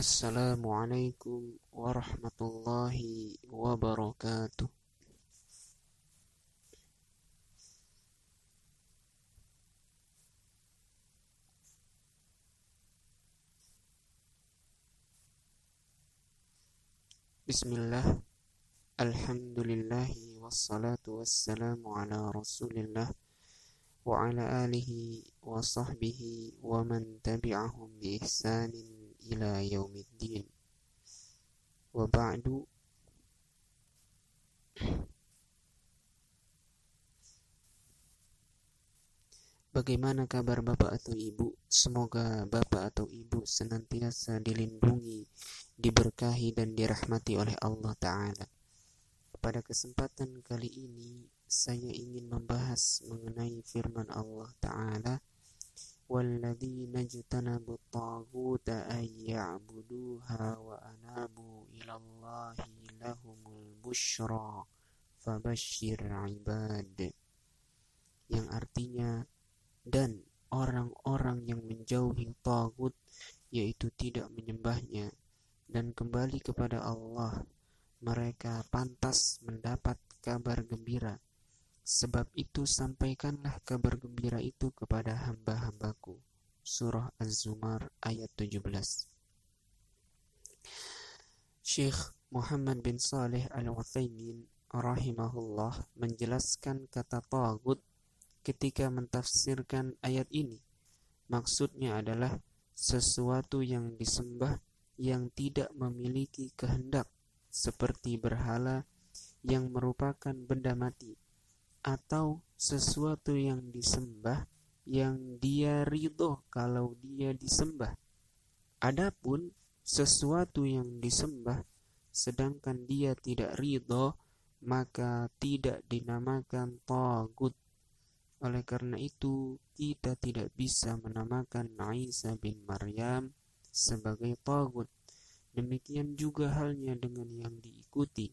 Assalamualaikum warahmatullahi wabarakatuh. Bismillah Alhamdulillahi wassalatu wassalamu ala rasulillah wa ala alihi wa sahbihi wa man tabi'ahum bi ihsanin ila yaumiddin wa ba'du Bagaimana kabar Bapak atau Ibu? Semoga Bapak atau Ibu senantiasa dilindungi, diberkahi dan dirahmati oleh Allah Ta'ala. Pada kesempatan kali ini, saya ingin membahas mengenai firman Allah Ta'ala والذين اجتنبوا الطاغوت أن يعبدوها وأنابوا إلى الله لهم البشرى فبشر عباد yang artinya dan orang-orang yang menjauhi tagut yaitu tidak menyembahnya dan kembali kepada Allah mereka pantas mendapat kabar gembira Sebab itu sampaikanlah kabar gembira itu kepada hamba-hambaku. Surah Az-Zumar ayat 17 Syekh Muhammad bin Saleh Al-Uthaymin rahimahullah menjelaskan kata tagut ketika mentafsirkan ayat ini. Maksudnya adalah sesuatu yang disembah yang tidak memiliki kehendak seperti berhala yang merupakan benda mati atau sesuatu yang disembah yang dia ridho kalau dia disembah. Adapun sesuatu yang disembah sedangkan dia tidak ridho maka tidak dinamakan tagut. Oleh karena itu kita tidak bisa menamakan Isa bin Maryam sebagai tagut. Demikian juga halnya dengan yang diikuti.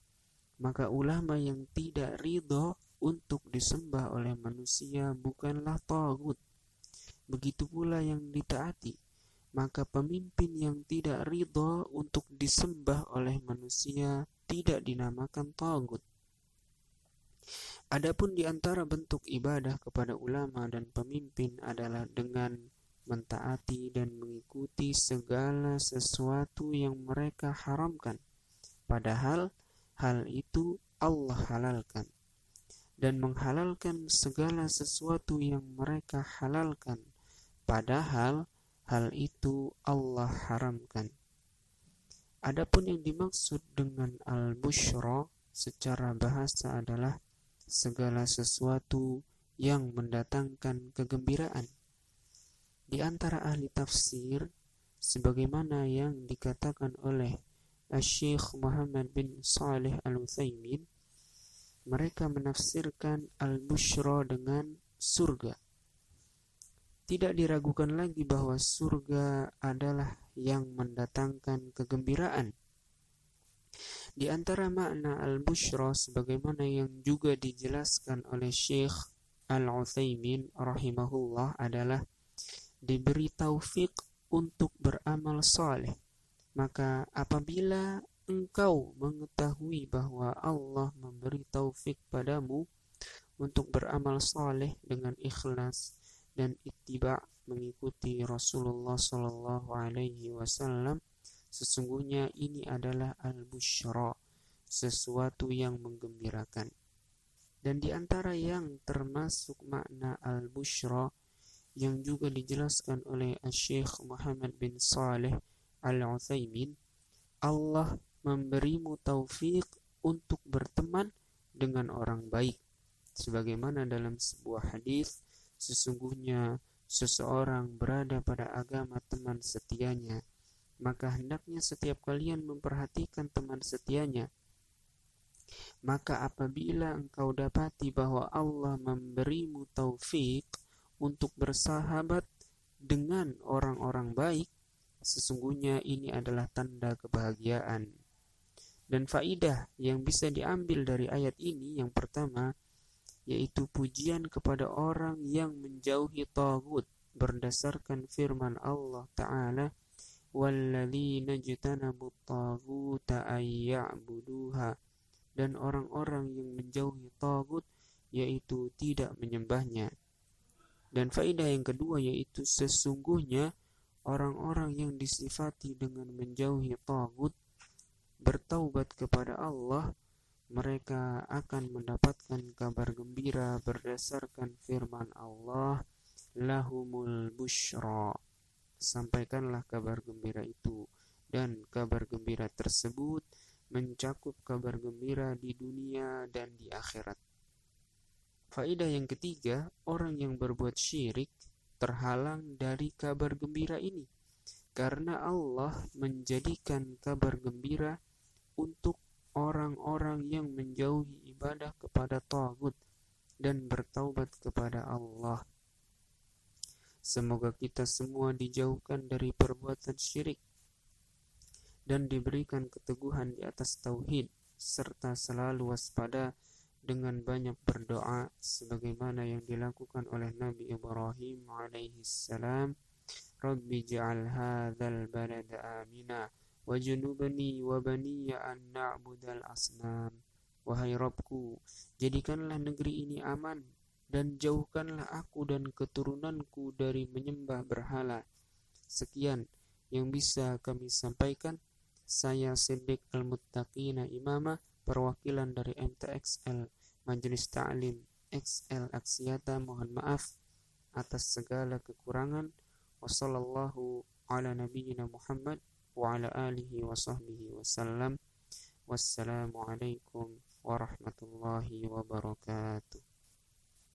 Maka ulama yang tidak ridho untuk disembah oleh manusia bukanlah tagut. Begitu pula yang ditaati, maka pemimpin yang tidak ridho untuk disembah oleh manusia tidak dinamakan tagut. Adapun di antara bentuk ibadah kepada ulama dan pemimpin adalah dengan mentaati dan mengikuti segala sesuatu yang mereka haramkan. Padahal hal itu Allah halalkan dan menghalalkan segala sesuatu yang mereka halalkan, padahal hal itu Allah haramkan. Adapun yang dimaksud dengan al-bushra secara bahasa adalah segala sesuatu yang mendatangkan kegembiraan. Di antara ahli tafsir, sebagaimana yang dikatakan oleh Syekh Muhammad bin Saleh Al-Utsaimin, mereka menafsirkan al-bushra dengan surga. Tidak diragukan lagi bahwa surga adalah yang mendatangkan kegembiraan. Di antara makna al-bushra sebagaimana yang juga dijelaskan oleh Syekh Al-Utsaimin rahimahullah adalah diberi taufik untuk beramal saleh. Maka apabila engkau mengetahui bahwa Allah memberi taufik padamu untuk beramal saleh dengan ikhlas dan ittiba mengikuti Rasulullah Shallallahu Alaihi Wasallam, sesungguhnya ini adalah al-bushra, sesuatu yang menggembirakan. Dan di antara yang termasuk makna al-bushra yang juga dijelaskan oleh Syekh Muhammad bin Saleh Al-Utsaimin, Allah memberimu taufik untuk berteman dengan orang baik. Sebagaimana dalam sebuah hadis, sesungguhnya seseorang berada pada agama teman setianya, maka hendaknya setiap kalian memperhatikan teman setianya. Maka apabila engkau dapati bahwa Allah memberimu taufik untuk bersahabat dengan orang-orang baik, sesungguhnya ini adalah tanda kebahagiaan. Dan faidah yang bisa diambil dari ayat ini yang pertama yaitu pujian kepada orang yang menjauhi tagut berdasarkan firman Allah taala dan orang-orang yang menjauhi tagut yaitu tidak menyembahnya. Dan faedah yang kedua yaitu sesungguhnya orang-orang yang disifati dengan menjauhi tagut bertaubat kepada Allah mereka akan mendapatkan kabar gembira berdasarkan firman Allah lahumul bushra sampaikanlah kabar gembira itu dan kabar gembira tersebut mencakup kabar gembira di dunia dan di akhirat. Faedah yang ketiga, orang yang berbuat syirik terhalang dari kabar gembira ini karena Allah menjadikan kabar gembira untuk orang-orang yang menjauhi ibadah kepada Tagut dan bertaubat kepada Allah. Semoga kita semua dijauhkan dari perbuatan syirik dan diberikan keteguhan di atas tauhid serta selalu waspada dengan banyak berdoa sebagaimana yang dilakukan oleh Nabi Ibrahim alaihi salam Rabbi ja'al hadzal balada amina wajnubni wa baniya an na'budal asnam Wahai Rabbku jadikanlah negeri ini aman dan jauhkanlah aku dan keturunanku dari menyembah berhala. Sekian yang bisa kami sampaikan. Saya Siddiq Al-Muttaqina Imama, perwakilan dari MTXL, Majelis Ta'lim XL Aksiata, mohon maaf atas segala kekurangan. Wassallallahu ala nabiyyina Muhammad wa ala alihi wa sahbihi wasallam. Wassalamualaikum warahmatullahi wabarakatuh.